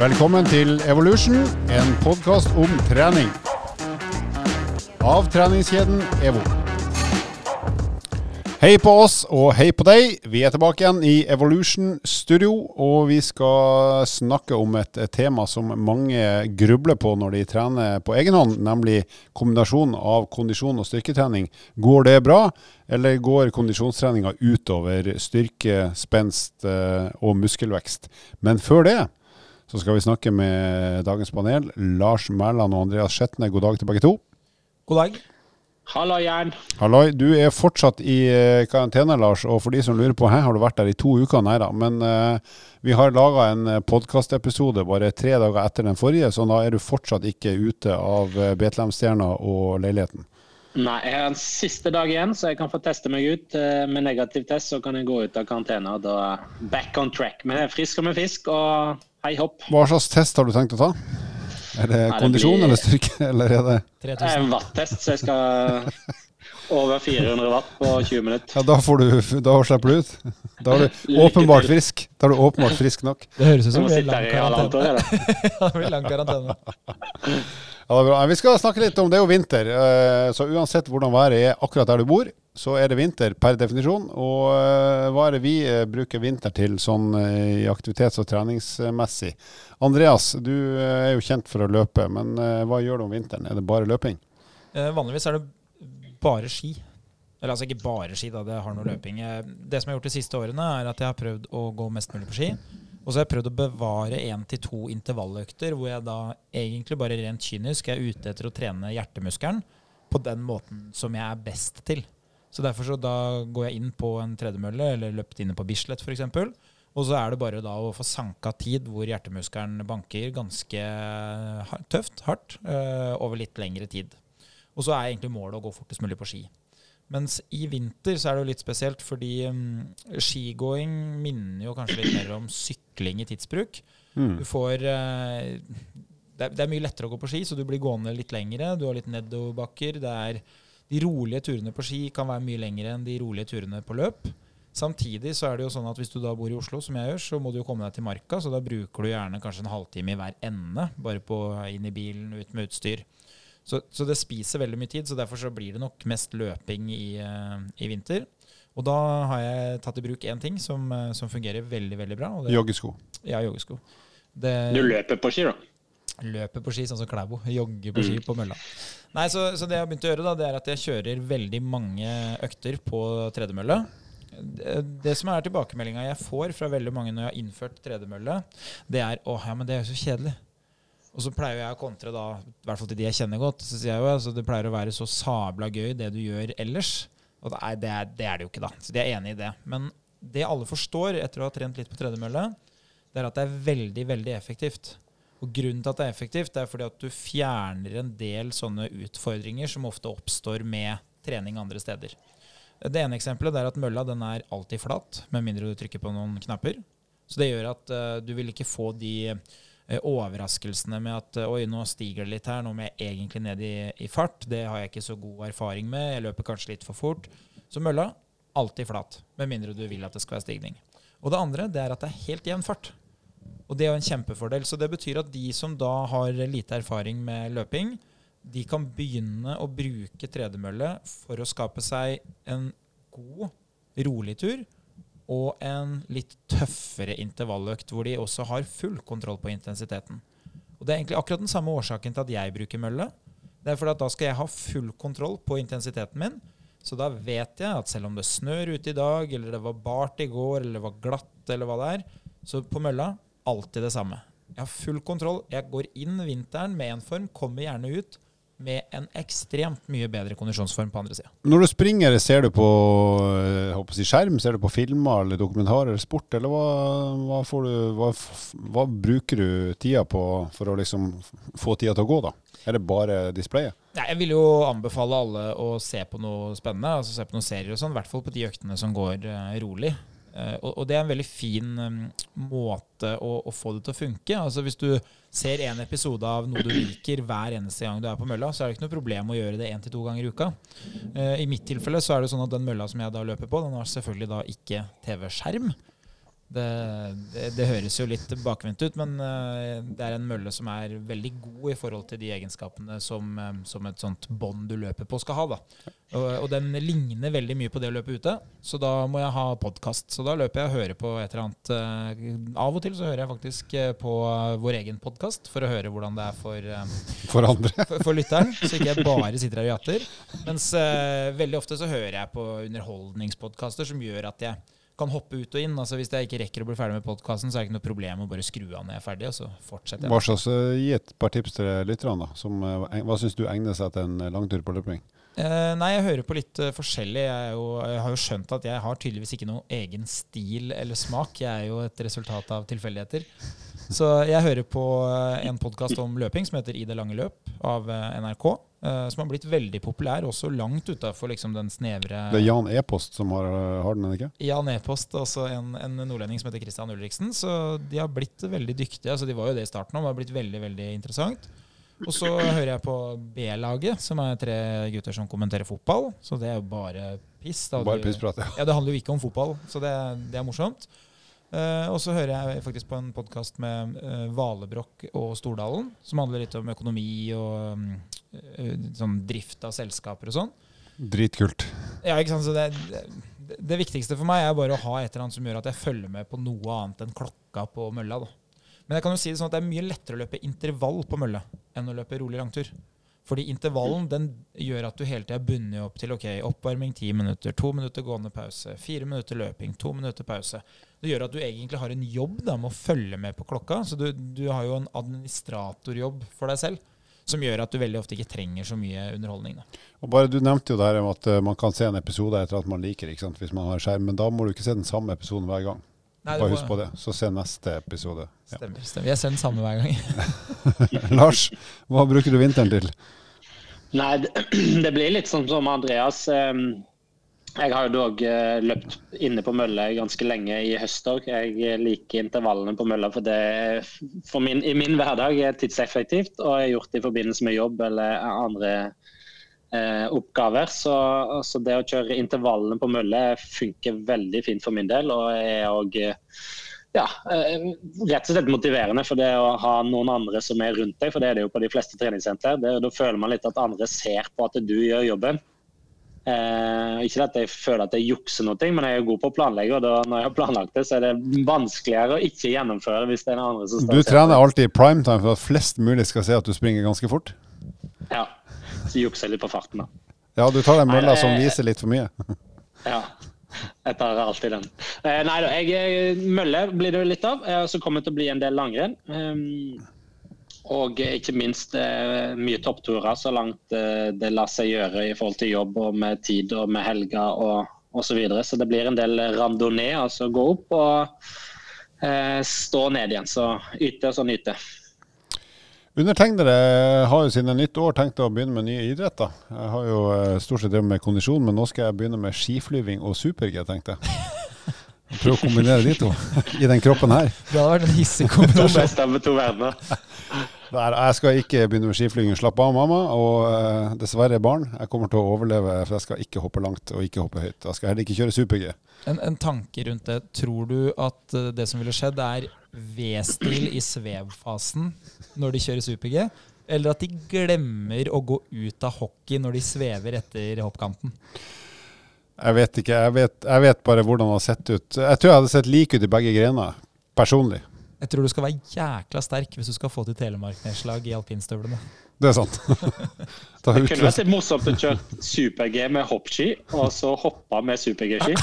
Velkommen til Evolution, en podkast om trening. Av treningskjeden EVO. Hei på oss og hei på deg. Vi er tilbake igjen i Evolution Studio, og vi skal snakke om et tema som mange grubler på når de trener på egen hånd, nemlig kombinasjonen av kondisjon og styrketrening. Går det bra, eller går kondisjonstreninga utover styrke, spenst eh, og muskelvekst? Men før det så skal vi snakke med dagens panel. Lars Mæland og Andreas Skjetne, god dag til begge to. God dag. Hallo, Jern. Halloi. Du er fortsatt i eh, karantene, Lars. Og for de som lurer på, hæ, har du vært der i to uker? Nei da. Men uh, vi har laga en podkastepisode bare tre dager etter den forrige, så da er du fortsatt ikke ute av Betlehemstjerna og leiligheten. Nei, jeg har en siste dag igjen, så jeg kan få teste meg ut. Med negativ test så kan jeg gå ut av karantene. og Da back on track. Men jeg er frisk som en fisk. og Hei hopp. Hva slags test har du tenkt å ta? Er det Nei, kondisjon det blir... eller styrke, eller er det 3000? Det er en watt-test, så jeg skal over 400 watt på 20 minutter. Ja, Da, får du, da slipper du ut. Da er du åpenbart frisk. Da er du åpenbart frisk nok. Det høres ut som det blir lang karantene. ja, det blir lang karantene. Ja, det er bra. Vi skal snakke litt om Det er jo vinter, eh, så uansett hvordan været er akkurat der du bor, så er det vinter per definisjon. Og eh, hva er det vi eh, bruker vinter til sånn i aktivitets- og treningsmessig? Andreas, du er jo kjent for å løpe, men hva gjør du om vinteren? Er det bare løping? Eh, vanligvis er det bare ski. Eller altså ikke bare ski, da, det har noe løping. Det som jeg har gjort de siste årene, er at jeg har prøvd å gå mest mulig på ski. Og så har jeg prøvd å bevare én til to intervalløkter, hvor jeg da egentlig bare rent kynisk er ute etter å trene hjertemuskelen på den måten som jeg er best til. Så derfor så da går jeg inn på en tredemølle, eller løpt inne på Bislett f.eks. Og så er det bare da å få sanka tid hvor hjertemuskelen banker ganske tøft, hardt, øh, over litt lengre tid. Og så er egentlig målet å gå fortest mulig på ski. Mens i vinter så er det jo litt spesielt, fordi um, skigåing minner jo kanskje litt mer om sykling i tidsbruk. Mm. Du får uh, det, er, det, er, mye lettere å gå på ski, så du blir gående litt lengre. Du har litt nedoverbakker. De rolige turene på ski kan være mye lengre enn de rolige turene på løp. Samtidig så er det jo sånn at hvis du da bor i Oslo, som jeg gjør, så må du jo komme deg til Marka, så da bruker du gjerne kanskje en halvtime i hver ende, bare på inn i bilen, ut med utstyr. Så, så, det spiser veldig mye tid, så derfor så blir det nok mest løping i, uh, i vinter. Og da har jeg tatt i bruk én ting som, uh, som, fungerer veldig veldig bra. Det, joggesko. Ja, joggesko. Det, du løper på ski, da? Løper på ski, sånn som Klæbo. Jogger på ski mm. på mølla. Nei, så, så, det jeg har begynt å gjøre, da, det er at jeg kjører veldig mange økter på tredemølle. Det, som er tilbakemeldinga jeg får fra veldig mange når jeg har innført tredemølle, det er 'Å, ja, men det er jo så kjedelig'. Og så pleier jeg å kontre, da, i hvert fall til de jeg kjenner godt, så sier jeg jo altså, det pleier å være så sabla gøy det du gjør ellers. Og det er, det, er, det er, det jo ikke, da. Så de er enig i det. Men det alle forstår etter å ha trent litt på tredemølle, det er at det er veldig, veldig effektivt. Og grunnen til at det er effektivt, det er fordi at du fjerner en del sånne utfordringer som ofte oppstår med trening andre steder. Det ene eksempelet er at mølla den er alltid flat, med mindre du trykker på noen knapper. Så det gjør at uh, du vil ikke få de Eh, overraskelsene med at oi, nå stiger det litt her, nå må jeg egentlig ned i, i, fart. Det har jeg ikke så god erfaring med. Jeg løper kanskje litt for fort. Så mølla alltid flat, med mindre du vil at det skal være stigning. Og det andre det er at det er helt jevn fart. Og det er jo en kjempefordel. Så det betyr at de som da har lite erfaring med løping, de kan begynne å bruke tredemølle for å skape seg en god, rolig tur og en litt tøffere intervalløkt, hvor de også har full kontroll på intensiteten. Og Det er egentlig akkurat den samme årsaken til at jeg bruker mølle. Det er fordi at Da skal jeg ha full kontroll på intensiteten min. Så da vet jeg at selv om det snør ute i dag, eller det var bart i går, eller det var glatt, eller hva det er, så på mølla alltid det samme. Jeg har full kontroll. Jeg går inn vinteren med én form, kommer gjerne ut med en ekstremt mye bedre kondisjonsform på andre sida. Når du springer, ser du på si, skjerm, ser du på filmer eller dokumentarer eller sport, eller hva, hva, du, hva, hva, bruker du tida på for å liksom få tida til å gå, da? Er det bare displayet? Nei, jeg vil jo anbefale alle å se på noe spennende, altså se på noen serier og sånn, i hvert fall på de øktene som går uh, rolig. Uh, og, det er en veldig fin um, måte å, å, få det til å funke. Altså Hvis du ser en episode av noe du liker hver eneste gang du er på mølla, så er det ikke noe problem å gjøre det én til to ganger i uka. Uh, I mitt tilfelle så er det sånn at den mølla som jeg da løper på, den har selvfølgelig da ikke TV-skjerm. Det, det, det, høres jo litt bakvendt ut, men uh, det er en mølle som er veldig god i forhold til de egenskapene som, um, som et sånt bånd du løper på, skal ha. da. Og, og, den ligner veldig mye på det å løpe ute, så da må jeg ha podkast. Så da løper jeg og hører på et eller annet. Uh, av og til så hører jeg faktisk på vår egen podkast for å høre hvordan det er for, for, for, for, lytteren, så ikke jeg bare sitter her og jatter. Mens veldig ofte så hører jeg på underholdningspodkaster som gjør at jeg kan hoppe ut og inn. Altså Hvis jeg ikke rekker å bli ferdig med podkasten, så er det ikke noe problem å bare skru av når jeg er ferdig, og så fortsetter jeg. Hva slags, uh, Gi et par tips til lytterne. Som, uh, hva syns du egner seg til en langtur på løping? Uh, nei, jeg hører på litt uh, forskjellig. Jeg, jo, jeg, har jo skjønt at jeg har tydeligvis ikke noe egen stil eller smak. Jeg er jo et resultat av tilfeldigheter. Så jeg hører på en podkast om løping som heter I det lange løp av NRK. Uh, som har blitt veldig populær, også langt utafor liksom, den snevre Det er Jan E-post som har, har den, ikke? Jan E-post, også en, en, nordlending som heter Christian Ulriksen. Så de har blitt veldig dyktige. altså De var jo det i starten òg, men har blitt veldig veldig interessant. Og så hører jeg på B-laget, som er tre gutter som kommenterer fotball. Så det er jo bare piss. bare pissprat, ja. ja. Det handler jo ikke om fotball, så det, det er morsomt. Uh, og så hører jeg faktisk på en podkast med uh, Valebrokk og Stordalen, som handler litt om økonomi og um, sånn drift av selskaper og sånn. Dritkult. Ja, ikke sant. Så det, det, det, viktigste for meg er bare å ha et eller annet som gjør at jeg følger med på noe annet enn klokka på mølla. Da. Men jeg kan jo si det sånn at det er mye lettere å løpe intervall på mølle enn å løpe rolig langtur. Fordi intervallen den gjør at du hele tida bunner opp til ok, oppvarming ti minutter, to minutter gående pause, fire minutter løping, to minutter pause. Det gjør at du egentlig har en jobb da, med å følge med på klokka. Så du, du har jo en administratorjobb for deg selv. Som gjør at du veldig ofte ikke trenger så mye underholdning. Da. Og bare Du nevnte jo der om at uh, man kan se en episode etter at man liker ikke sant, hvis man har skjerm. Men da må du ikke se den samme episoden hver gang. Nei, Bare husk på det, så se neste episode. Stemmer. stemmer. Jeg ser den samme hver gang. Lars, hva bruker du vinteren til? Nei, det blir litt sånn som Andreas. Ehm, jeg har jo dog eh, løpt inne på mølla ganske lenge i høst òg. Jeg liker intervallene på mølla, for det er min, i min hverdag er tidseffektivt. Og jeg har gjort det i forbindelse med jobb eller andre eh, oppgaver. Så, så, det å kjøre intervallene på mølle funker veldig fint for min del. Og er òg ja, eh, rett og slett motiverende for det å ha noen andre som er rundt deg. For det er det jo på de fleste treningssenter. Da føler man litt at andre ser på at du gjør jobben. Eh, ikke at jeg føler at jeg jukser noe, men jeg er god på å planlegge. og da, Når jeg har planlagt det, så er det vanskeligere å ikke gjennomføre hvis det er noen andre som står Du trener alltid i primetime for at flest mulig skal se at du springer ganske fort? Ja. Så jukser jeg litt på farten, da. Ja, du tar den mølla som viser litt for mye? ja. Jeg tar alltid den. Eh, nei da, mølle blir det jo litt av. Eh, så kommer det til å bli en del langrenn. Og ikke minst eh, mye toppturer så langt eh, det lar seg gjøre i forhold til jobb og med tid og med helger og osv. Så, videre. så det blir en del randonee, altså gå opp og eh, stå ned igjen. Så yte og så nyte. Undertegnede har jo siden nytt år tenkt å begynne med nye idretter. Jeg har jo stort sett drevet med kondisjon, men nå skal jeg begynne med skiflyving og super-G, tenkte jeg. Prøve å kombinere de to i den kroppen her. Det hadde vært en hissig kombinasjon. To med to verdener. Der, jeg skal ikke begynne med skiflyging. Slapp av, mamma. Og uh, dessverre, barn. Jeg kommer til å overleve, for jeg skal ikke hoppe langt og ikke hoppe høyt. Jeg skal heller ikke kjøre super-G. En, en, tanke rundt det. Tror du at uh, det som ville skjedd, er V-stil i svevfasen når de kjører super-G? Eller at de glemmer å gå ut av hockey når de svever etter hoppkanten? Jeg vet ikke. Jeg vet, jeg vet bare hvordan det har sett ut. Jeg tror jeg hadde sett lik ut i begge grener, personlig. Jeg tror du skal være jækla sterk hvis du skal få til telemarknedslag i alpinstøvlene. Det er sant. det kunne vært litt morsomt å kjøre super-G med hoppski, og så hoppe med super-G-ski.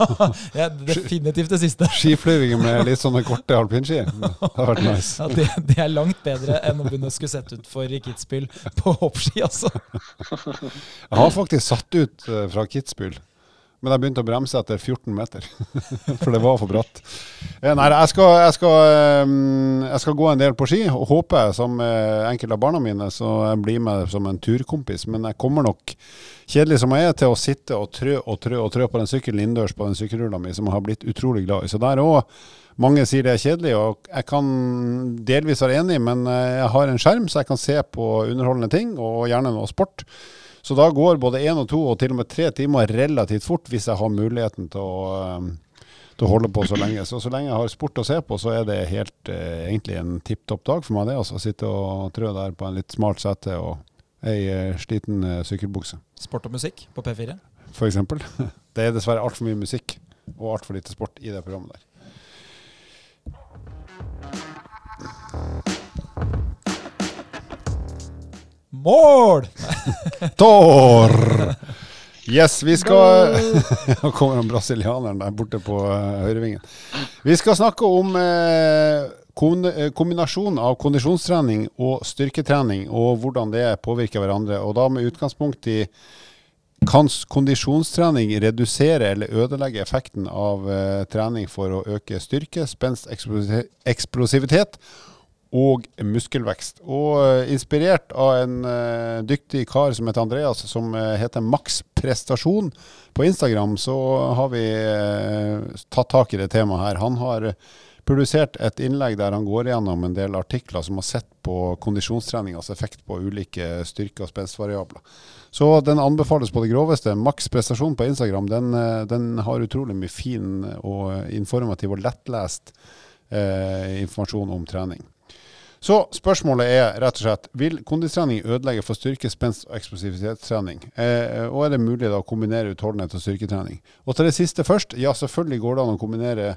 ja, definitivt det siste. Skiflyving med litt sånne korte alpinski. Det hadde vært nice. Ja, det, det, er langt bedre enn å begynne å skulle sette ut for Kitzbühel på hoppski, altså. Jeg har faktisk satt ut eh, fra Kitzbühel men jeg begynte å bremse etter 14 meter, for det var for bratt. Eh, nei, jeg skal, jeg, skal, ehm, jeg skal, gå en del på ski, og håper, som enkelte av barna mine, så jeg blir med som en turkompis. Men jeg kommer nok, kjedelig som jeg er, til å sitte og trø og trø og trø på den sykkelen innendørs på den sykkelrulla mi, som jeg har blitt utrolig glad i. Så der òg mange sier det er kjedelig, og jeg kan delvis være enig, men eh, jeg har en skjerm, så jeg kan se på underholdende ting, og gjerne noe sport. Så da går både én og to og til og med tre timer relativt fort hvis jeg har muligheten til å, um, til å holde på så lenge. Så så lenge jeg har sport å se på, så er det helt eh, egentlig en tipp topp dag for meg, det. Altså sitte og trø der på en litt smalt sete og ei eh, sliten eh, sykkelbukse, Sport og musikk på P4. for eksempel. Det er dessverre altfor mye musikk og altfor lite sport i det programmet der. Mål! Tor! Yes, vi skal Nå kommer han brasilianeren der borte på uh, høyrevingen. Vi skal snakke om eh, eh, kombinasjonen av kondisjonstrening og styrketrening, og hvordan det påvirker hverandre. Og da med utgangspunkt i kan kondisjonstrening redusere eller ødelegge effekten av eh, trening for å øke styrke, spenst, eksplosivitet og muskelvekst. Og eh, inspirert av en eh, dyktig kar som heter Andreas, som eh, heter Max Prestasjon på Instagram, så har vi tatt tak i det temaet her. Han har publisert et innlegg der han går gjennom en del artikler som har sett på kondisjonstreningas effekt på ulike styrke- og spenstvariabler. Så den anbefales på det groveste. Max prestasjon på Instagram den, den har utrolig mye fin og informativ og lettlest eh, informasjon om trening. Så spørsmålet er rett og slett vil kondistrening ødelegge for styrke, spenst og eksplosivitetstrening? Eh, og er det mulig da å kombinere utholdenhet og styrketrening? Og til det siste først, ja selvfølgelig går det an å kombinere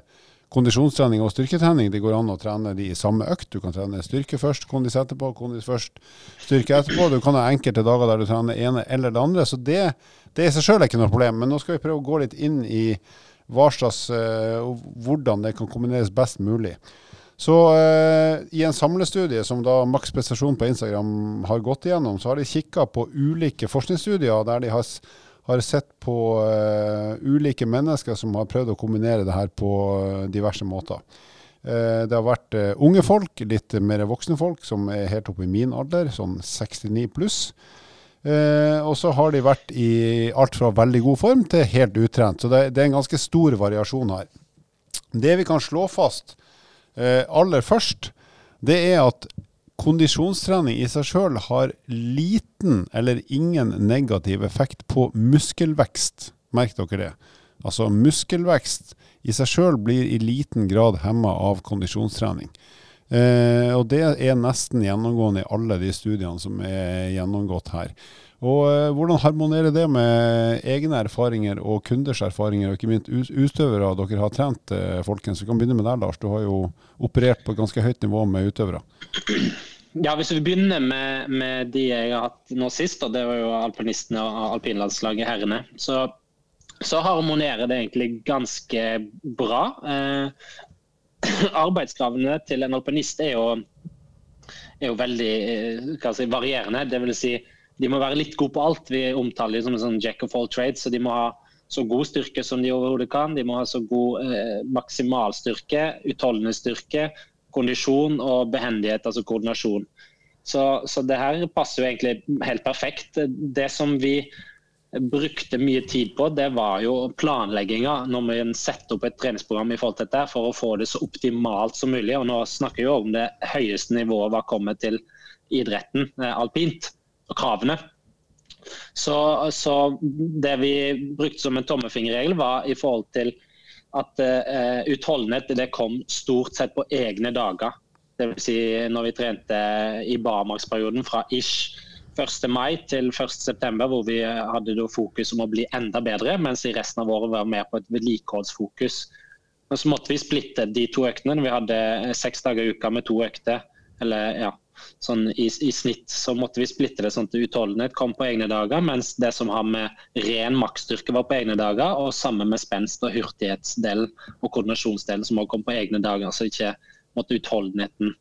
kondisjonstrening og styrketrening. Det går an å trene de i samme økt. Du kan trene styrke først, kondis etterpå, kondis først, styrke etterpå. Du kan ha enkelte dager der du trener ene eller det andre. Så det, det i seg sjøl er ikke noe problem. Men nå skal vi prøve å gå litt inn i hva slags, uh, hvordan det kan kombineres best mulig. Så eh, i en samlestudie som da Maks Prestasjon på Instagram har gått igjennom, så har de kikka på ulike forskningsstudier der de har, har sett på eh, ulike mennesker som har prøvd å kombinere det her på eh, diverse måter. Eh, det har vært eh, unge folk, litt mer voksne folk, som er helt oppe i min alder, sånn 69 pluss. Og så har de vært i alt fra veldig god form til helt utrent. Så det, det er en ganske stor variasjon her. Det vi kan slå fast aller først, det er at kondisjonstrening i seg sjøl har liten eller ingen negativ effekt på muskelvekst. Merk dere det. Altså muskelvekst i seg sjøl blir i liten grad hemma av kondisjonstrening. Eh, og det er nesten gjennomgående i alle de studiene som er gjennomgått her. Og eh, Hvordan harmonerer det med egne erfaringer og kunders erfaringer, og ikke minst utøvere dere har trent, eh, folkens? Vi kan begynne med deg, Lars. Du har jo operert på et ganske høyt nivå med utøvere. Ja, Hvis vi begynner med, med de jeg har hatt nå sist, og det var jo alpinistene og alpinlandslaget herrene, så, så harmonerer det egentlig ganske bra. Eh, arbeidskravene til en alpinist er jo, er jo veldig eh, si, varierende. Det vil si, de må være litt gode på alt. Vi omtaler dem som en sånn jack of all trades. så de må ha så god styrke som de overhodet kan. De må ha så god eh, maksimalstyrke, utholdenhetsstyrke, kondisjon og behendighet, altså koordinasjon. Så, så det her passer jo egentlig helt perfekt. Det som vi brukte mye tid på, det var jo planlegginga når vi setter opp et treningsprogram i forhold til dette, for å få det så optimalt som mulig. Og nå snakker vi jo om det høyeste nivået hva kommer til idretten, eh, alpint, og kravene. Så, så det vi brukte som en tommefingerregel, var i forhold til at uh, utholdenhet det kom stort sett på egne dager. Dvs. Si når vi trente i barmarksperioden fra ish 1. mai til 1. september, hvor vi hadde fokus om å bli enda bedre, mens i resten av året var mer på et vedlikeholdsfokus. Men så måtte vi splitte de to øktene. Vi hadde seks dager i uka med to økter. Eller ja, sånn i, i snitt så måtte vi splitte det sånn at utholdenhet kom på egne dager, mens det som har med ren maksstyrke var på egne dager, og sammen med spenst og hurtighetsdelen og koordinasjonsdelen som også kom på egne dager. Så ikke måtte utholdenheten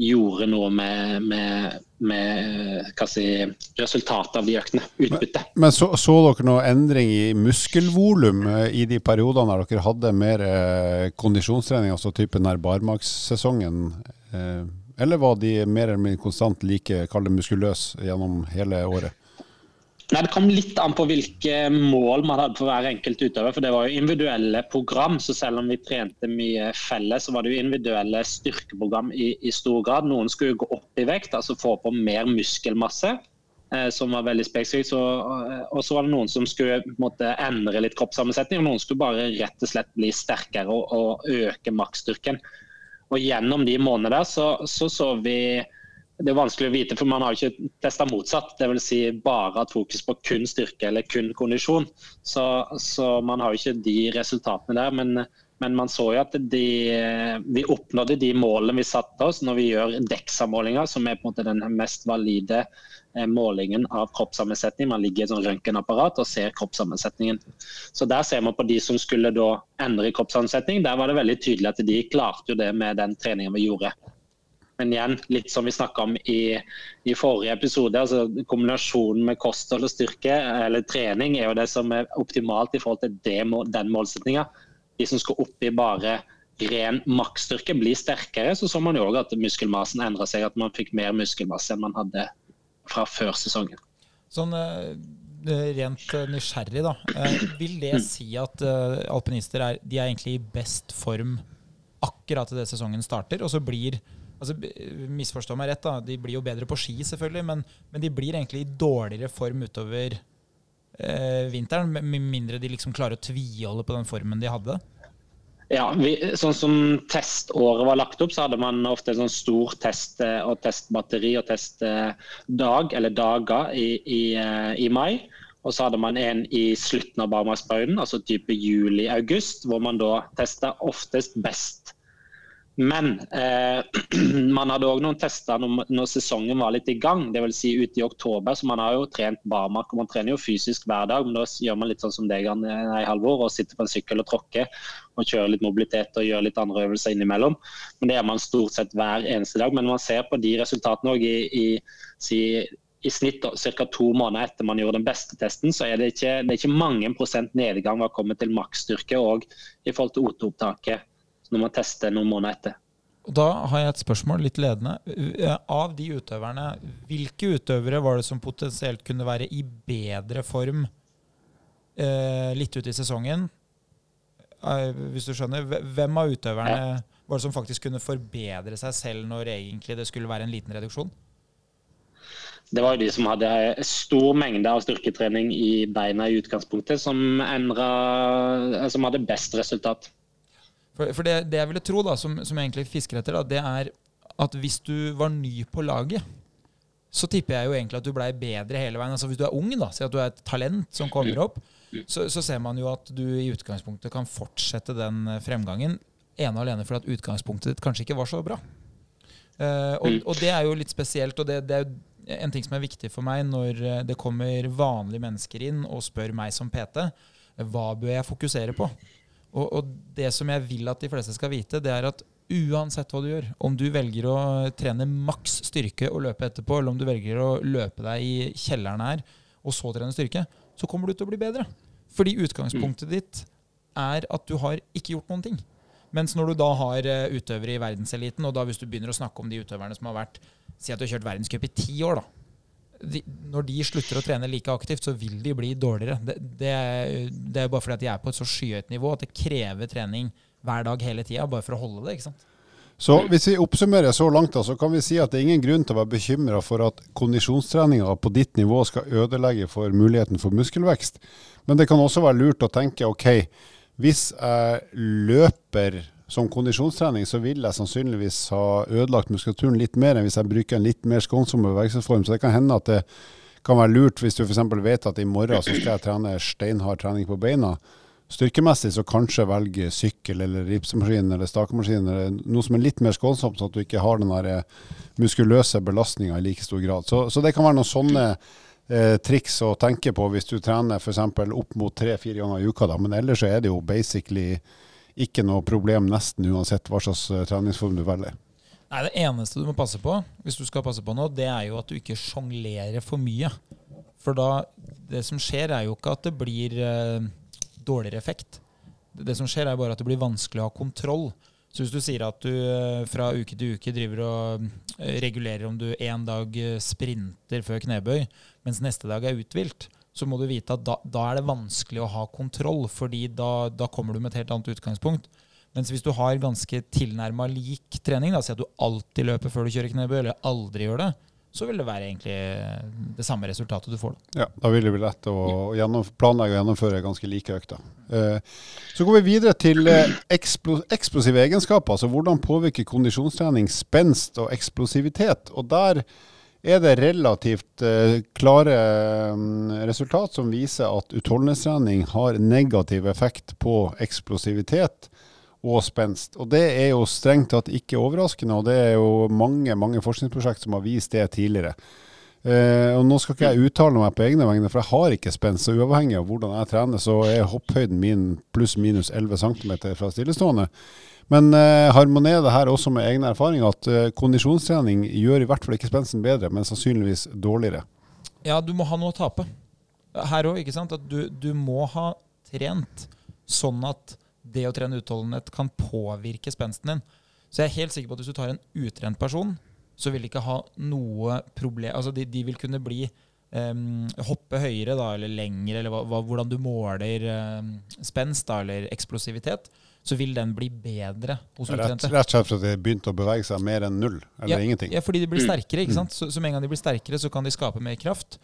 gjorde noe med, med, med si, resultatet av de øktene. Utbyttet. Men så, så dere noe endring i muskelvolum eh, i de periodene der dere hadde mer eh, kondisjonstrening, altså typen barmarkssesongen? Eh, eller var de mer eller mindre konstant like kall muskuløse gjennom hele året? Nei, Det kom litt an på hvilke mål man hadde for hver enkelt utøver. for Det var jo individuelle program, så selv om vi trente mye felles, så var det jo individuelle styrkeprogram i, i stor grad. Noen skulle gå opp i vekt, altså få på mer muskelmasse. eh, som var veldig spesifikk. Og så var det noen som skulle måtte, endre litt kroppssammensetning, og noen skulle bare rett og slett bli sterkere og, og øke maksstyrken. Og gjennom de månedene så, så, så vi det er vanskelig å vite, for man har ikke testa motsatt. Dvs. Si bare hatt fokus på kun styrke eller kun kondisjon. Så, så man har jo ikke de resultatene der. Men, men man så jo at de, vi oppnådde de målene vi satte oss når vi gjør DEXA-målinger, som er på en måte den mest valide eh, målingen av kroppssammensetning. Man ligger i et sånn røntgenapparat og ser kroppssammensetningen. Så Der ser man på de som skulle da endre kroppssammensetning. Der var det veldig tydelig at de klarte jo det med den treningen vi gjorde. Men igjen, litt som vi snakka om i, i, forrige episode, altså kombinasjonen med kosthold og styrke eller trening er jo det som er optimalt i forhold til det, den målsettinga. De som skal opp i bare ren maksstyrke, blir sterkere. Så så man jo òg at muskelmassen endra seg, at man fikk mer muskelmasse enn man hadde fra før sesongen. Sånn eh, rent nysgjerrig, da. Eh, vil det si at eh, alpinister er, de er egentlig i best form akkurat idet sesongen starter, og så blir altså, Misforstå meg rett, da. De blir jo bedre på ski, selvfølgelig, men, men de blir egentlig i dårligere form utover eh, vinteren, med mindre de liksom klarer å tviholde på den formen de hadde. Ja, vi, sånn som teståret var lagt opp, så hadde man ofte en sånn stor test- eh, og testbatteri og testdag, eller dager, i, i, eh, i mai. Og så hadde man en i slutten av barmarksperioden, altså type juli-august, hvor man da testa oftest best men eh, man hadde òg noen tester når, når, sesongen var litt i gang, dvs. Si ute i oktober. Så man har jo trent barmark, og man trener jo fysisk hver dag. Men da gjør man litt sånn som deg, i Halvor, og sitter på en sykkel og tråkker. Og kjører litt mobilitet og gjør litt andre øvelser innimellom. Men det gjør man stort sett hver eneste dag. Men man ser på de resultatene òg i, i, si, i snitt ca. to måneder etter man gjorde den beste testen, så er det ikke, det er ikke mange prosent nedgang hva kommet til maksstyrke òg i forhold til OT-opptaket når man tester noen måneder etter. Da har jeg et spørsmål, litt ledende. Av de utøverne, hvilke utøvere var det som potensielt kunne være i bedre form eh, litt ut i sesongen? Eh, hvis du skjønner. Hvem av utøverne ja. var det som faktisk kunne forbedre seg selv når egentlig det skulle være en liten reduksjon? Det var jo de som hadde stor mengde av styrketrening i beina i utgangspunktet, som, endret, som hadde best resultat. For, for det, det, jeg ville tro, da, som, som jeg egentlig fisker etter, da, det er at hvis du var ny på laget, så tipper jeg jo egentlig at du blei bedre hele veien. Altså Hvis du er ung, da, si at du er et talent som kommer opp, så, så, ser man jo at du i utgangspunktet kan fortsette den eh, fremgangen. Ene og alene fordi at utgangspunktet ditt kanskje ikke var så bra. Uh, og, og, det er jo litt spesielt, og det, det, er jo en ting som er viktig for meg når eh, det kommer vanlige mennesker inn og spør meg som PT hva bør jeg fokusere på. Og, og, det som jeg vil at de fleste skal vite, det er at uansett hva du gjør, om du velger å trene maks styrke og løpe etterpå, eller om du velger å løpe deg i kjelleren her og så trene styrke, så kommer du til å bli bedre. Fordi utgangspunktet ditt er at du har ikke gjort noen ting. Mens når du da har eh, utøvere i verdenseliten, og da hvis du begynner å snakke om de utøverne som har vært Si at du har kjørt verdenscup i ti år, da de, når de slutter å trene like aktivt, så vil de bli dårligere. Det, det, det er bare fordi at de er på et så skyhøyt nivå at det krever trening hver dag hele tida bare for å holde det. ikke sant? Så Hvis vi oppsummerer så langt, da, så kan vi si at det er ingen grunn til å være bekymra for at kondisjonstreninga på ditt nivå skal ødelegge for muligheten for muskelvekst. Men det kan også være lurt å tenke ok, hvis jeg løper som kondisjonstrening så vil jeg sannsynligvis ha ødelagt muskulaturen litt mer enn hvis jeg bruker en litt mer skånsom bevegelsesform. Så det kan hende at det kan være lurt hvis du f.eks. vet at i morgen så skal jeg trene steinhard trening på beina. Styrkemessig så kanskje velge sykkel eller ripsemaskin eller stakemaskin eller noe som er litt mer skånsomt, sånn at du ikke har den der eh, muskuløse belastninga i like stor grad. Så, så, det kan være noen sånne eh, triks å tenke på hvis du trener f.eks. opp mot tre-fire ganger i uka. Da. Men ellers så er det jo basically ikke noe problem nesten uansett hva slags eh, treningsform du velger. Nei, Det eneste du må passe på, hvis du skal passe på noe, det er jo at du ikke sjonglerer for mye. For da Det som skjer, er jo ikke at det blir eh, dårligere effekt. Det som skjer, er bare at det blir vanskelig å ha kontroll. Så hvis du sier at du eh, fra uke til uke driver og eh, regulerer om du en dag sprinter før knebøy, mens neste dag er uthvilt, så må du vite at da, da, er det vanskelig å ha kontroll, fordi da, da, kommer du med et helt annet utgangspunkt. Mens hvis du har ganske tilnærma lik trening, da, si at du alltid løper før du kjører knebøy, eller aldri gjør det, så vil det være egentlig det samme resultatet du får. Da. Ja, da vil det bli lett å planlegge og gjennomføre ganske like økter. Eh, så går vi videre til eh, eksplosive egenskaper. altså Hvordan påvirker kondisjonstrening spenst og eksplosivitet? Og Der er det relativt eh, klare mm, resultat som viser at utholdenhetstrening har negativ effekt på eksplosivitet og spenst. Og Det er jo strengt tatt ikke overraskende, og det er jo mange mange forskningsprosjekt som har vist det tidligere. Uh, og Nå skal ikke jeg uttale meg på egne vegne, for jeg har ikke spenst. Så uavhengig av hvordan jeg trener, så er hopphøyden min pluss minus 11 cm fra stillestående. Men eh, harmonerer det her også med egne erfaringer at eh, kondisjonstrening gjør i hvert fall ikke spensten bedre, men sannsynligvis dårligere? Ja, du må ha noe å tape. Her òg, ikke sant. Du, du må ha trent sånn at det å trene utholdenhet kan påvirke spensten din. Så jeg er helt sikker på at hvis du tar en utrent person, så vil de ikke ha noe problem Altså de, de vil kunne bli um, hoppe høyere da, eller lenger, eller hva, hvordan du måler um, spenst da, eller eksplosivitet, så vil den bli bedre hos utrente. Rett og slett fordi de begynte å bevege seg mer enn null, eller ja, ingenting? Ja, fordi de blir sterkere. ikke sant? Så, så med en gang de blir sterkere, så kan de skape mer kraft.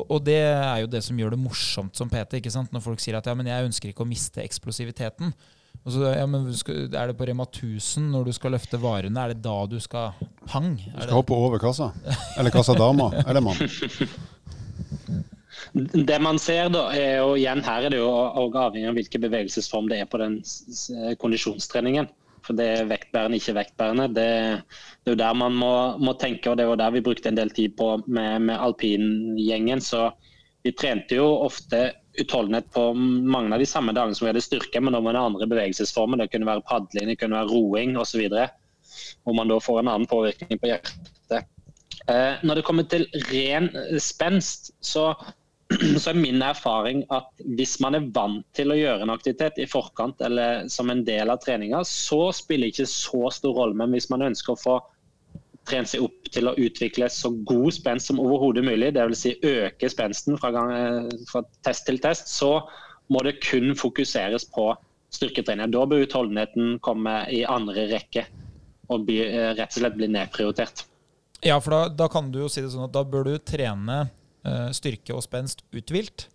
Og det er jo det som gjør det morsomt som PT. ikke sant? Når folk sier at ja, men jeg ønsker ikke å miste eksplosiviteten. Og så, ja, men Er det på Rema 1000 når du skal løfte varene? Er det da du skal pang? du skal hoppe over kassa? Eller kassa dama, eller mann? Det man ser da, er jo igjen her er det jo avhengig av hvilken bevegelsesform det er på den kondisjonstreningen. For det er vektbærende, ikke vektbærende. Det, det er jo der man må, må, tenke, og det jo der vi brukte en del tid på med, med alpingjengen. Så vi trente jo ofte utholdenhet på mange av de samme dagene som vi hadde styrke, men da med andre bevegelsesformer. Det kunne være padling, det kunne være roing osv. Hvor man da får en annen påvirkning på hjertet. Eh, når det kommer til ren spenst, så så er min erfaring at hvis man er vant til å gjøre en aktivitet i forkant eller som en del av treninga, så spiller det ikke så stor rolle. Men hvis man ønsker å få trent seg opp til å utvikle så god spenst som overhodet mulig, dvs. Si øke spensten fra, gang, eh, fra, test til test, så må det kun fokuseres på styrketrening. Da bør utholdenheten komme i andre rekke og bli, eh, rett og slett bli nedprioritert. Ja, for da, da kan du jo si det sånn at da bør du trene styrke og spenst uthvilt.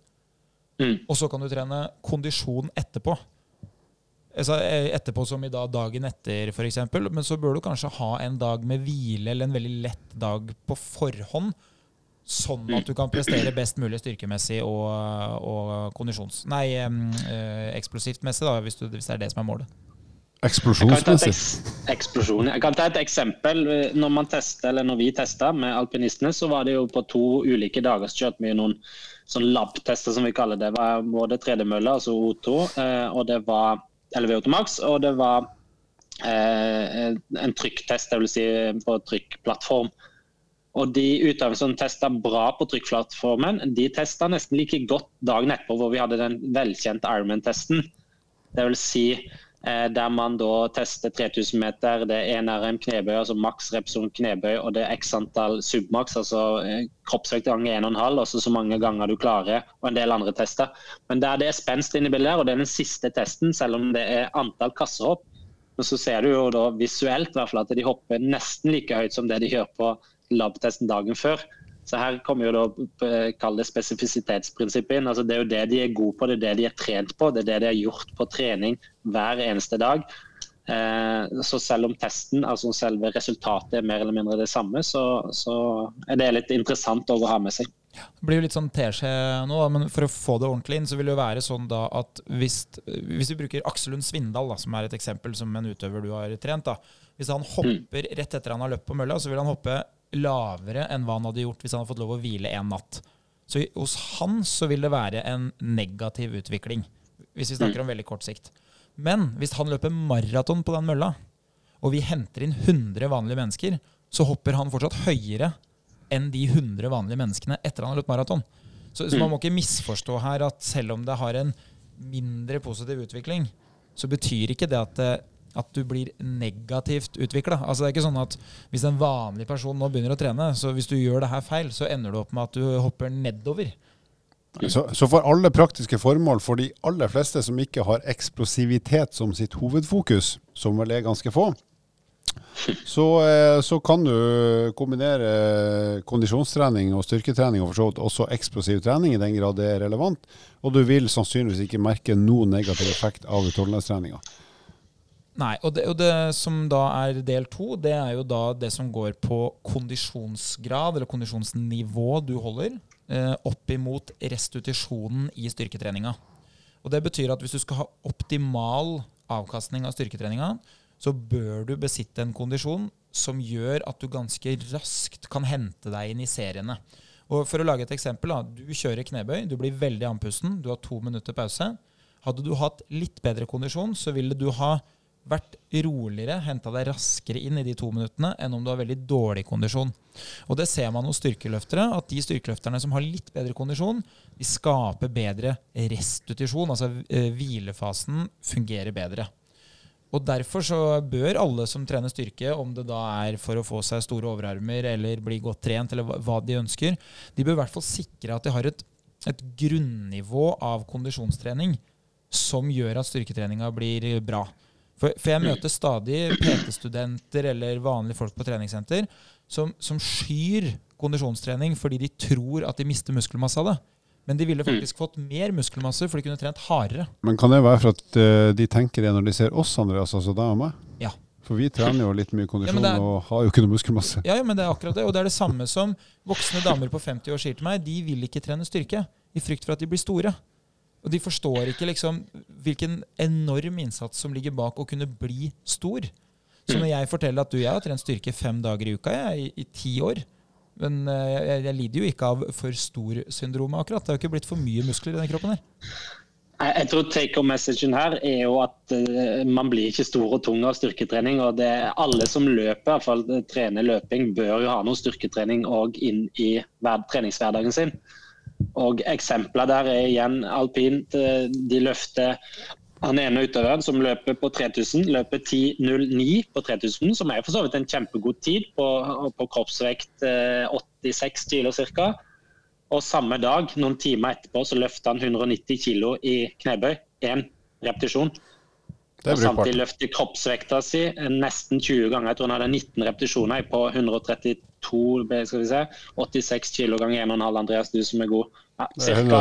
Mm. Og så kan du trene kondisjon etterpå. Altså, eh, etterpå som i dag, dagen etter, f.eks. Men så bør du kanskje ha en dag med hvile eller en veldig lett dag på forhånd. Sånn at du kan prestere best mulig styrkemessig og, og kondisjons... Nei, øh, eksplosivt messig, da, hvis, du, hvis det er det som er målet. Eksplosjonsmessig? Eksplosjon. Jeg kan ta et eksempel. Når, man testet, eller når vi testa med alpinistene, så var det jo på to ulike dager så kjørte noen sånn lab-tester, som vi kaller det. Det var både tredemølle, altså O2, eh, og det var eller VO2 og det var eh, en trykktest, dvs. Si på trykkplattform. Og De utøverne som testa bra på trykkplattformen, de testa nesten like godt dagen etterpå, hvor vi hadde den velkjente Ironman-testen. Det vil si der man da tester 3000 meter. Det er NRM knebøy, altså maks repson knebøy, og det er x antall submaks, altså eh, kroppsvekt ganger 1,5, altså så mange ganger du klarer, og en del andre tester. Men der det er spenst inne i bildet, og det er den siste testen, selv om det er antall kassehopp, så ser du jo da visuelt i hvert fall at de hopper nesten like høyt som det de gjør på labtesten dagen før. Så her kommer jo da eh, det spesifisitetsprinsippet inn. Altså det er jo det de er gode på, det er det de er trent på, det er det de har gjort på trening hver eneste dag. Eh, så selv om testen, altså selve resultatet er mer eller mindre det samme, så, så er det litt interessant å ha med seg. Det blir jo litt sånn teskje nå, men for å få det ordentlig inn, så vil det jo være sånn da at hvis, hvis vi bruker Aksel Lund Svindal, da, som er et eksempel som en utøver du har trent, da. Hvis han hopper rett etter han har løpt på mølla, så vil han hoppe lavere enn hva han hadde gjort hvis han hadde fått lov å hvile en natt. Så hos han så vil det være en negativ utvikling, hvis vi snakker om veldig kort sikt. Men hvis han løper maraton på den mølla, og vi henter inn 100 vanlige mennesker, så hopper han fortsatt høyere enn de 100 vanlige menneskene etter han har løpt maraton. Så, så, man må ikke misforstå her at selv om det har en mindre positiv utvikling, så betyr ikke det at at du blir negativt utvikla. Altså, det er ikke sånn at hvis en vanlig person nå begynner å trene, så hvis du gjør det her feil, så ender du opp med at du hopper nedover. Så, så, for alle praktiske formål, for de aller fleste som ikke har eksplosivitet som sitt hovedfokus, som vel er ganske få, Så, eh, så, kan du kombinere kondisjonstrening og styrketrening og for så vidt også eksplosiv trening, i den grad det er relevant. Og du vil sannsynligvis ikke merke noen negativ effekt av utholdenhetstreninga. Nei, og det, og det, som da er del to, det er jo da det som går på kondisjonsgrad, eller kondisjonsnivå du holder, eh, opp imot restitusjonen i styrketreninga. Og det betyr at hvis du skal ha optimal avkastning av styrketreninga, så bør du besitte en kondisjon som gjør at du ganske raskt kan hente deg inn i seriene. Og For å lage et eksempel. da, Du kjører knebøy, du blir veldig andpusten, du har to minutter pause. Hadde du hatt litt bedre kondisjon, så ville du ha vært roligere, henta deg raskere inn i de to minuttene enn om du har veldig dårlig kondisjon. Og Det ser man hos styrkeløftere, at de styrkeløfterne som har litt bedre kondisjon, de skaper bedre restitusjon. Altså eh, hvilefasen fungerer bedre. Og Derfor så bør alle som trener styrke, om det da er for å få seg store overarmer eller bli godt trent, eller hva de ønsker, de bør i hvert fall sikre at de har et, et grunnivå av kondisjonstrening som gjør at styrketreninga blir bra. For, for jeg møter stadig PT-studenter eller vanlige folk på treningssenter som, som, skyr kondisjonstrening fordi de tror at de mister muskelmasse av det. Men de ville faktisk fått mer muskelmasse, for de kunne trent hardere. Men kan det være for at uh, de tenker det når de ser oss, Andreas, altså deg og meg? Ja. For vi trener jo litt mye kondisjon ja, er, og har jo ikke noe muskelmasse. Ja, ja, men det er akkurat det. Og det er det samme som voksne damer på 50 år sier til meg. De vil ikke trene styrke i frykt for at de blir store. Og de forstår ikke liksom hvilken enorm innsats som ligger bak å kunne bli stor. Så når jeg forteller at du, jeg har trent styrke fem dager i uka jeg, i, i ti år Men eh, jeg, jeg, lider jo ikke av for stor-syndromet akkurat. Det har jo ikke blitt for mye muskler i denne kroppen her. Jeg tror take home messagen her er jo at uh, man blir ikke stor og tung av styrketrening. og det, Alle som løper, i hvert fall trener løping, bør jo ha noe styrketrening òg inn i treningshverdagen sin. Og Eksempler der er igjen alpint. Eh, de løfter han ene utøveren som løper på 3000, løper 10.09 på 3000, som er for så vidt en kjempegod tid på, på kroppsvekt 86 eh, kilo ca. Og samme dag, noen timer etterpå, så løfter han 190 kilo i knebøy. Én repetisjon. Og samtidig løfter kroppsvekta si nesten 20 ganger. Jeg tror han hadde 19 repetisjoner på 132 skal vi se, 86 kilo ganger 1,5, Andreas, du som er god. Ja, Ca.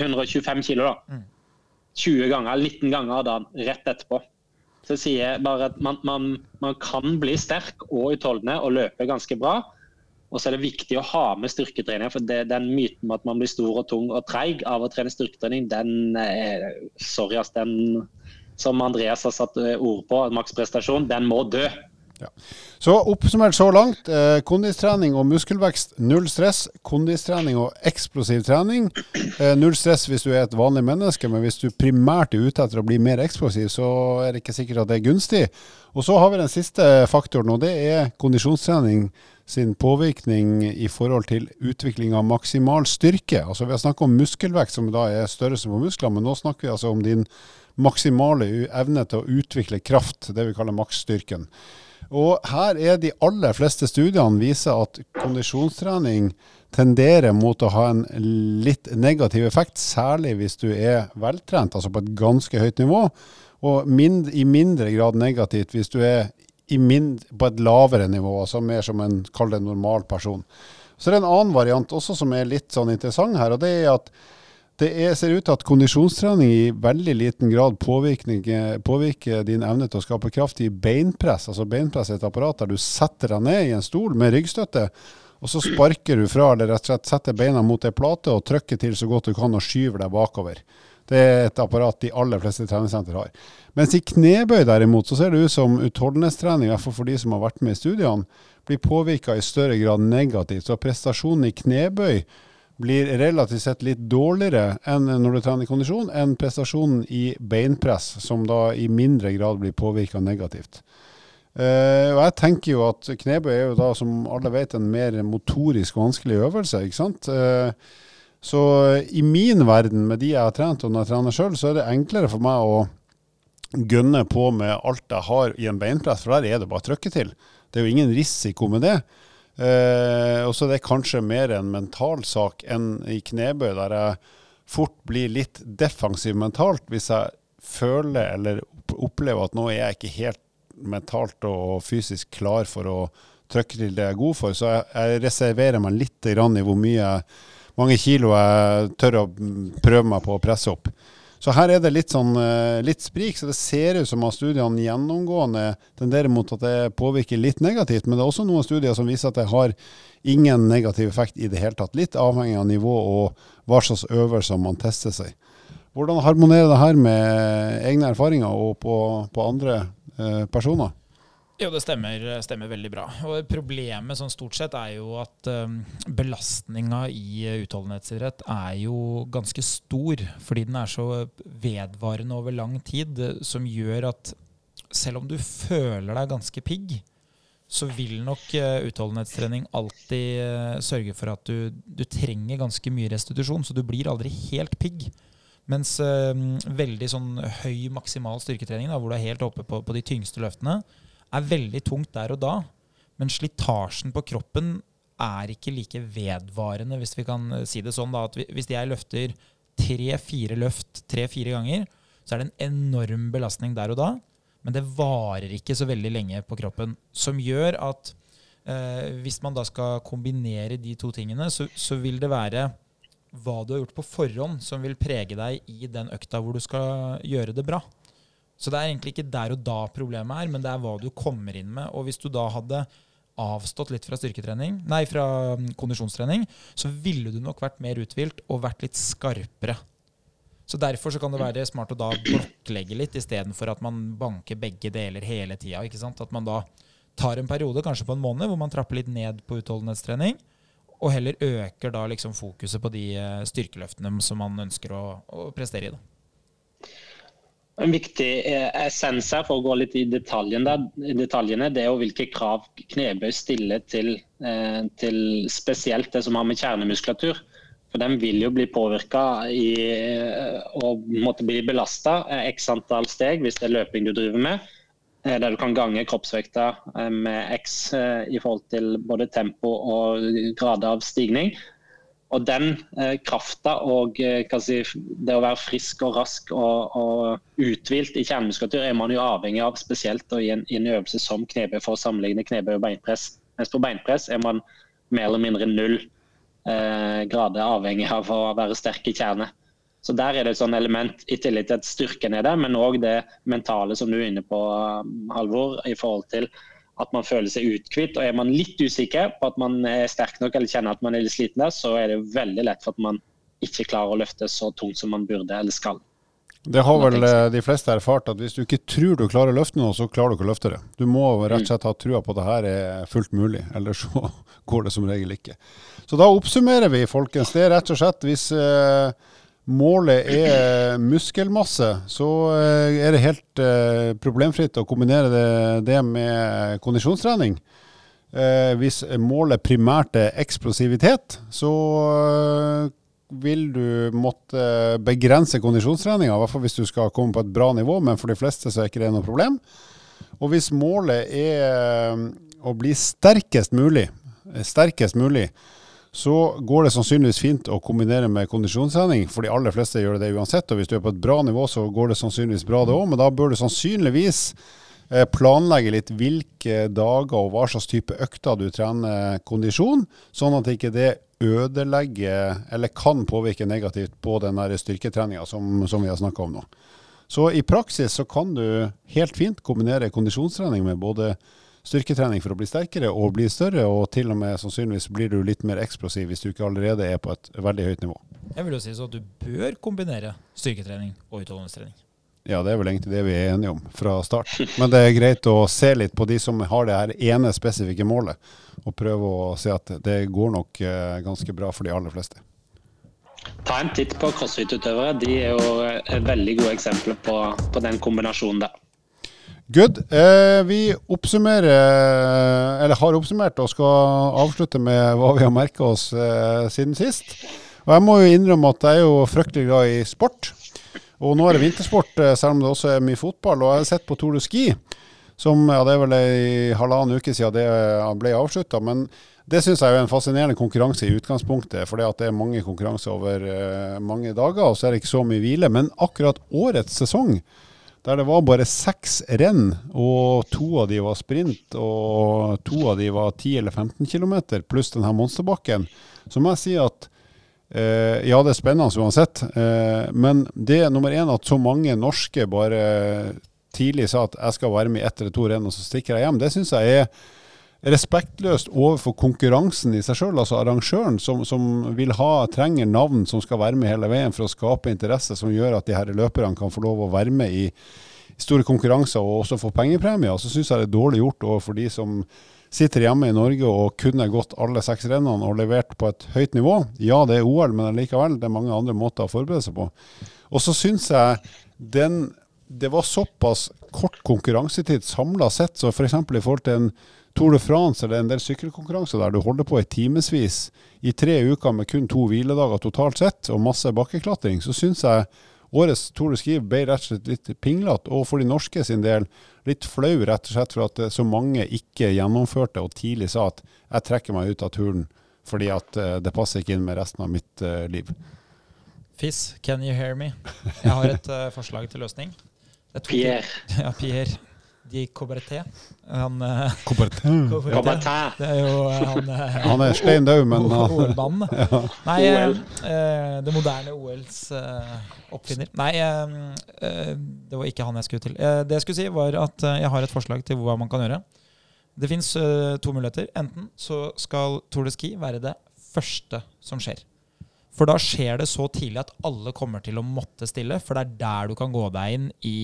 125 kilo, da. 20 mm. ganger, 19 ganger dagen rett etterpå. Så sier jeg bare at man, man, man kan bli sterk og utholdende og løpe ganske bra. Og så er det viktig å ha med styrketrening. For det, den myten om at man blir stor og tung og treig av å trene styrketrening, den er, sorry, ass, den som Andreas har satt eh, ord på, maksprestasjon, den må dø. Ja. Så oppsummert så langt. Eh, kondistrening og muskelvekst, null stress. Kondistrening og eksplosiv trening, eh, null stress hvis du er et vanlig menneske. Men hvis du primært er ute etter å bli mer eksplosiv, så er det ikke sikkert at det er gunstig. Og så har vi den siste faktoren, og det er kondisjonstrening sin påvirkning i forhold til utvikling av maksimal styrke. Altså Vi har snakket om muskelvekt, som da er størrelse på muskler, men nå snakker vi altså om din maksimale evne til å utvikle kraft, det vi kaller maksstyrken. Og her er de aller fleste studiene viser at kondisjonstrening tenderer mot å ha en litt negativ effekt, særlig hvis du er veltrent, altså på et ganske høyt nivå, og mind, i mindre grad negativt hvis du er mind, på et lavere nivå, altså mer som en kall det normal person. Så det er en annen variant også som er litt sånn interessant her, og det er at det er, ser ut til at kondisjonstrening i veldig liten grad påvirker, din evne til å skape kraft i beinpress. Altså Beinpress er et apparat der du setter deg ned i en stol med ryggstøtte, og så sparker du fra, eller rett og slett setter beina mot ei plate og trykker til så godt du kan og skyver deg bakover. Det er et apparat de aller fleste treningssenter har. Mens i knebøy derimot, så ser det ut som utholdenhetstrening, i hvert fall for de som har vært med i studiene, blir påvirka i større grad negativt. Så prestasjonen i knebøy blir relativt sett litt dårligere enn når du trener kondisjon, enn prestasjonen i beinpress, som da i mindre grad blir påvirka negativt. Uh, og jeg tenker jo at knebøy er jo da, som alle vet, en mer motorisk vanskelig øvelse. ikke sant? Uh, så i min verden, med de jeg har trent, og når jeg trener sjøl, så er det enklere for meg å gunne på med alt jeg har i en beinpress, for der er det bare å trykke til. Det er jo ingen risiko med det. Eh, og så er det kanskje mer en mental sak enn i knebøy, der jeg fort blir litt defensiv mentalt hvis jeg føler eller opplever at nå er jeg ikke helt mentalt og fysisk klar for å trykke til det jeg er god for. Så jeg, jeg reserverer meg litt i hvor mye, mange kilo jeg tør å prøve meg på å presse opp. Så her er det litt, sånn, eh, litt sprik, så det ser ut som at studiene gjennomgående tenderer mot at det påvirker litt negativt. Men det er også noen studier som viser at det har ingen negativ effekt i det hele tatt. Litt avhengig av nivå og hva slags øvelser man tester seg. Hvordan harmonerer det her med egne erfaringer og på, på andre eh, personer? Jo, det stemmer, stemmer, veldig bra. Og Problemet sånn stort sett er jo at um, belastninga i utholdenhetsidrett er jo ganske stor. Fordi den er så vedvarende over lang tid, som gjør at selv om du føler deg ganske pigg, så vil nok uh, utholdenhetstrening alltid uh, sørge for at du, du, trenger ganske mye restitusjon. Så du blir aldri helt pigg. Mens uh, veldig sånn høy maksimal styrketrening, da, hvor du er helt oppe på, på de tyngste løftene, er veldig tungt der og da. Men slitasjen på kroppen er ikke like vedvarende, hvis vi kan eh, si det sånn. da, at Hvis jeg løfter tre-fire løft tre-fire ganger, så er det en enorm belastning der og da. Men det varer ikke så veldig lenge på kroppen. Som gjør at eh, hvis man da skal kombinere de to tingene, så, så, vil det være hva du har gjort på forhånd, som vil prege deg i den økta hvor du skal gjøre det bra. Så det er egentlig ikke der og da problemet er, men det er hva du kommer inn med. Og hvis du da hadde avstått litt fra styrketrening, nei, fra mm, kondisjonstrening, så ville du nok vært mer uthvilt og vært litt skarpere. Så Derfor så kan det være smart å da blokklegge litt, istedenfor at man banker begge deler hele tida. At man da tar en periode, kanskje på en måned, hvor man trapper litt ned på utholdenhetstrening, og heller øker da liksom fokuset på de eh, styrkeløftene som man ønsker å, å prestere i. da. En viktig eh, essens her, for å gå litt i detaljene, detaljene det er jo hvilke krav knebøy stiller til, eh, til, spesielt det som har med kjernemuskulatur. For Den vil jo bli påvirka eh, og måtte bli belasta x antall steg hvis det er løping du driver med. Der du kan gange kroppsvekta med x i forhold til både tempo og grad av stigning. Og den eh, krafta og eh, si, det å være frisk og rask og, og uthvilt i kjernemuskulatur er man jo avhengig av, spesielt i en, i en øvelse som knebøy for å sammenligne knebøy og beinpress. Mens på beinpress er man mer eller mindre null eh, grader avhengig av å være sterk i kjerne. Så Der er det et sånn element, i tillegg til at styrken er der, men òg det mentale som du er inne på, Halvor, i forhold til at man føler seg uthvilt. Og er man litt usikker på at man er sterk nok eller kjenner at man er litt sliten, der, så er det veldig lett for at man ikke klarer å løfte så tungt som man burde eller skal. Det har vel eh, de fleste erfart, at hvis du ikke tror du klarer å løfte noe, så klarer du ikke å løfte det. Du må rett og mm. slett ha trua på at det her er fullt mulig, ellers så går det som regel ikke. Så da oppsummerer vi, folkens. Det er rett og slett hvis eh, målet er muskelmasse, så eh, er det helt eh, problemfritt å kombinere det, med kondisjonstrening. Eh, hvis målet primært er eksplosivitet, så vil du måtte begrense kondisjonstreninga, i hvert fall hvis du skal komme på et bra nivå, men for de fleste så er ikke det noe problem. Og hvis målet er å bli sterkest mulig, sterkest mulig, så går det sannsynligvis fint å kombinere med kondisjonstrening. For de aller fleste gjør det uansett. Og hvis du er på et bra nivå, så går det sannsynligvis bra det òg. Men da bør du sannsynligvis eh, planlegge litt hvilke dager og hva slags type økter du trener kondisjon, sånn at ikke det ødelegger eller kan påvirke negativt på den styrketreninga som, som vi har snakka om nå. Så i praksis så kan du helt fint kombinere kondisjonstrening med både styrketrening for å bli sterkere og bli større, og til og med sannsynligvis blir du litt mer eksplosiv hvis du ikke allerede er på et veldig høyt nivå. Jeg vil jo si så at du bør kombinere styrketrening og utholdenhetstrening. Ja, det er vel egentlig det vi er enige om fra start. Men det er greit å se litt på de som har det her ene spesifikke målet, og prøve å se at det går nok eh, ganske bra for de aller fleste. Ta en titt på crossfit-utøvere. De er jo veldig gode eksempler på, på den kombinasjonen der. Good. Eh, vi oppsummerer, eller har oppsummert og skal avslutte med hva vi har merka oss eh, siden sist. Og jeg må jo innrømme at jeg er jo fryktelig glad i sport. Og nå er det vintersport, eh, selv om det også er mye fotball. Og jeg har sett på Tour de Ski, som ja, det er vel ei halvannen uke siden det ble avslutta. Men det syns jeg er en fascinerende konkurranse i utgangspunktet. For det er mange konkurranser over mange dager, og så er det ikke så mye hvile. Men akkurat årets sesong der det var bare seks renn, og to av de var sprint, og to av de var 10 eller 15 km, pluss denne monsterbakken, så må jeg si at eh, ja, det er spennende uansett, eh, men det er nummer én at så mange norske bare tidlig sa at jeg skal være med i ett eller to renn, og så stikker jeg hjem. Det syns jeg er respektløst overfor konkurransen i seg sjøl, altså arrangøren som, som, vil ha, trenger navn som skal være med hele veien for å skape interesse som gjør at de her løperne kan få lov å være med i store konkurranser og også få pengepremier. Så syns jeg det er dårlig gjort overfor de som sitter hjemme i Norge og kunne gått alle seks rennene og levert på et høyt nivå. Ja, det er OL, men likevel, det er mange andre måter å forberede seg på. Og så syns jeg den det var såpass kort konkurransetid samla sett, så f.eks. i forhold til en Tour de France eller en del sykkelkonkurranser der du holder på i timevis i tre uker med kun to hviledager totalt sett, og masse bakkeklatring, så syns jeg årets Tour de Ski ble rett og slett litt pinglete, og for de norske sin del litt flau rett og slett for at så mange ikke gjennomførte og tidlig sa at jeg trekker meg ut av turen fordi at eh, det passer ikke inn med resten av mitt uh, liv. Fiss, can you hear me? Jeg har et uh, forslag til løsning. Pierre. Ja, Pierre. De Coberté. Han Coberté. Coberté. Det er jo uh, han uh, Han er stein daud, men ja. Nei, det moderne OLs oppfinner. Nei, det var ikke han jeg skulle til. det jeg skulle si, var at jeg har et forslag til hva man kan gjøre. Det fins to muligheter. Enten så skal Tour de Ski være det første som skjer. For da skjer det så tidlig at alle kommer til å måtte stille, for det er der du kan gå deg inn i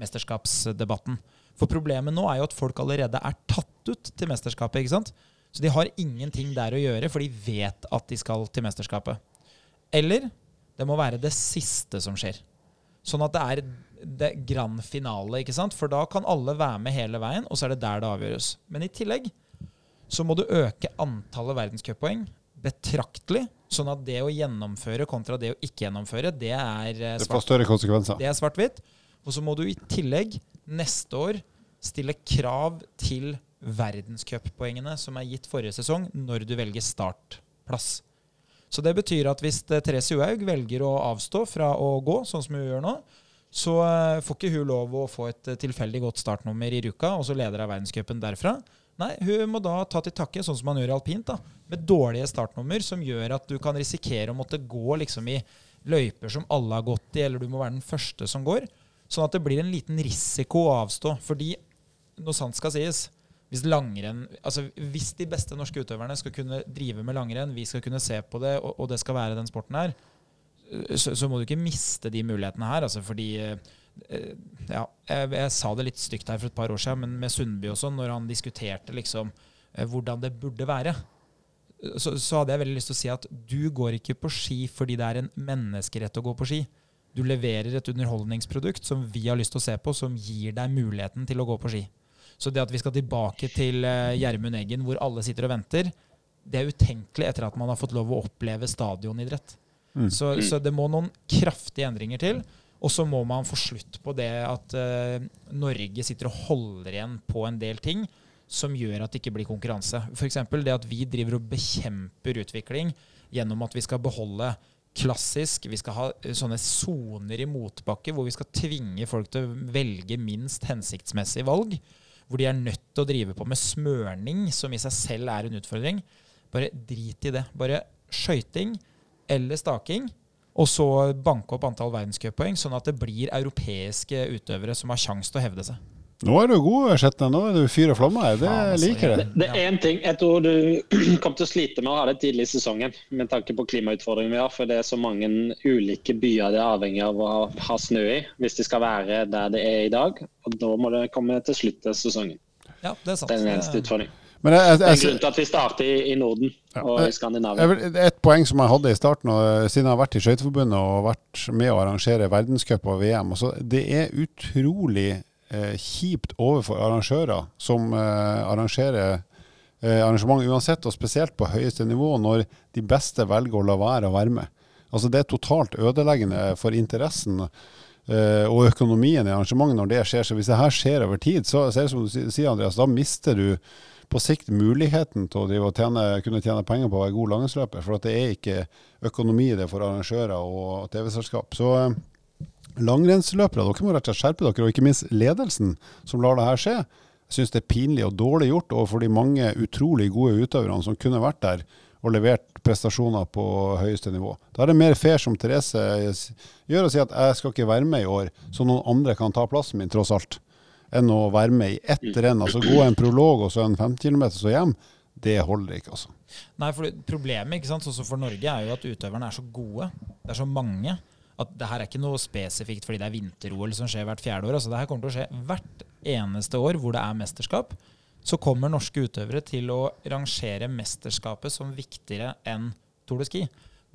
mesterskapsdebatten. For problemet nå er jo at folk allerede er tatt ut til mesterskapet. ikke sant? Så de har ingenting der å gjøre, for de vet at de skal til mesterskapet. Eller det må være det siste som skjer. Sånn at det er det grand finale, ikke sant? For da kan alle være med hele veien, og så er det der det avgjøres. Men i tillegg så må du øke antallet verdenscuppoeng betraktelig. Sånn at det å gjennomføre kontra det å ikke gjennomføre, det er. Det. Det er svart-hvitt. Og så må du i tillegg neste år stille krav til verdenscuppoengene som er gitt forrige sesong, når du velger startplass. Så det betyr at hvis Therese Johaug velger å avstå fra å gå, sånn som hun gjør nå, så eh, får ikke hun lov å få et tilfeldig godt startnummer i Ruka, og så leder av verdenscupen derfra. Nei, hun må da ta til takke, sånn som man gjør i alpint, da, med dårlige startnummer som gjør at du kan risikere å måtte gå liksom i løyper som alle har gått i, eller du må være den første som går. Sånn at det blir en liten risiko å avstå. Fordi, når sant skal sies, hvis langrenn Altså hvis de beste norske utøverne skal kunne drive med langrenn, vi skal kunne se på det, og, og det skal være den sporten her, så, så, må du ikke miste de mulighetene her. Altså fordi eh, ja, jeg, jeg, sa det litt stygt her for et par år siden, men med Sundby og sånn, når han diskuterte liksom eh, hvordan det burde være, så, så, hadde jeg veldig lyst til å si at du går ikke på ski fordi det er en menneskerett å gå på ski du leverer et underholdningsprodukt som vi har lyst til å se på, som gir deg muligheten til å gå på ski. Så det at vi skal tilbake til eh, Gjermund Eggen, hvor alle sitter og venter, det er utenkelig etter at man har fått lov å oppleve stadionidrett. Mm. Så, så, det må noen kraftige endringer til. Og så må man få slutt på det at uh, Norge sitter og holder igjen på en del ting som gjør at det ikke blir konkurranse. F.eks. det at vi driver og bekjemper utvikling gjennom at vi skal beholde klassisk. Vi skal ha eh, sånne soner i motbakke hvor vi skal tvinge folk til å velge minst hensiktsmessig valg. Hvor de er nødt til å drive på med smørning, som i seg selv er en utfordring. Bare drit i det. Bare skøyting eller staking. Og så banke opp antall verdenscuppoeng, sånn at det blir europeiske utøvere som har sjanse til å hevde seg. Nå er du god, Skjetne. Nå er du fyr og flamme. Det Faen, altså, liker jeg. Det, det er én ting jeg tror du kommer til å slite med å ha det tidlig i sesongen, med tanke på klimautfordringen vi har. For det er så mange ulike byer det er avhengig av å ha snø i, hvis de skal være der det er i dag. Og da må det komme til slutt av sesongen. Ja, det er sant. Det er den eneste utfordringen. Men jeg, jeg, jeg, det er grunnen til at vi starter i, i Norden ja, og i Skandinavia. Et poeng som jeg hadde i starten, og siden jeg har vært i Skøyteforbundet og vært med å arrangere verdenscup og VM. Også, det er utrolig kjipt overfor arrangører som eh, arrangerer eh, arrangement uansett, og spesielt på høyeste nivå, når de beste velger å la være å være med. Altså Det er totalt ødeleggende for interessen eh, og økonomien i arrangementet når det skjer. Så hvis det her skjer over tid, så, så er det som du sier, Andreas, da mister du på sikt muligheten til å tjene, kunne tjene penger på å være god langrennsløper. For det er ikke økonomi det for arrangører og TV-selskap. Så eh, langrennsløpere, dere må rett og slett skjerpe dere, og ikke minst ledelsen som lar det her skje. Jeg syns det er pinlig og dårlig gjort overfor de mange utrolig gode utøverne som kunne vært der og levert prestasjoner på høyeste nivå. Da er det mer fair, som Therese gjør, å si at jeg skal ikke være med i år, så noen andre kan ta plassen min, tross alt, enn å være med i ett renn. Altså gå en prolog og så en 15 km så hjem. Det holder ikke, altså. Nei, for Problemet ikke sant, også for Norge er jo at utøverne er så gode. Det er så mange. At det her er ikke noe spesifikt fordi det er vinter-OL som skjer hvert fjerde år. altså Det her kommer til å skje hvert eneste år hvor det er mesterskap så kommer norske utøvere til å rangere mesterskapet som viktigere enn Tour de Ski.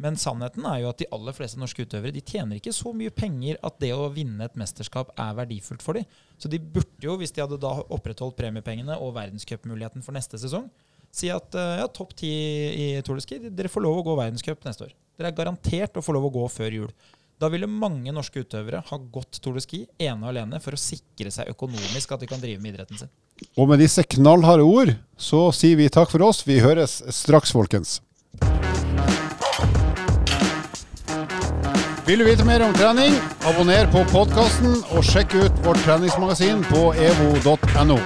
Men sannheten er jo at de aller fleste norske utøvere de tjener ikke så mye penger at det å vinne et mesterskap er verdifullt for dem. Så de burde jo, hvis de hadde da opprettholdt premiepengene og verdenscupmuligheten for neste sesong, si at eh, ja, topp ti i Tour de Ski, dere får lov å gå verdenscup neste år. Dere er garantert å få lov å gå før jul. Da ville mange norske utøvere ha gått Tour de Ski ene og alene for å sikre seg økonomisk at de kan drive med idretten sin. Og med disse knallharde ord så sier vi takk for oss. Vi høres straks, folkens. Vil du vite mer om trening, abonner på podkasten og sjekk ut vårt treningsmagasin på evo.no.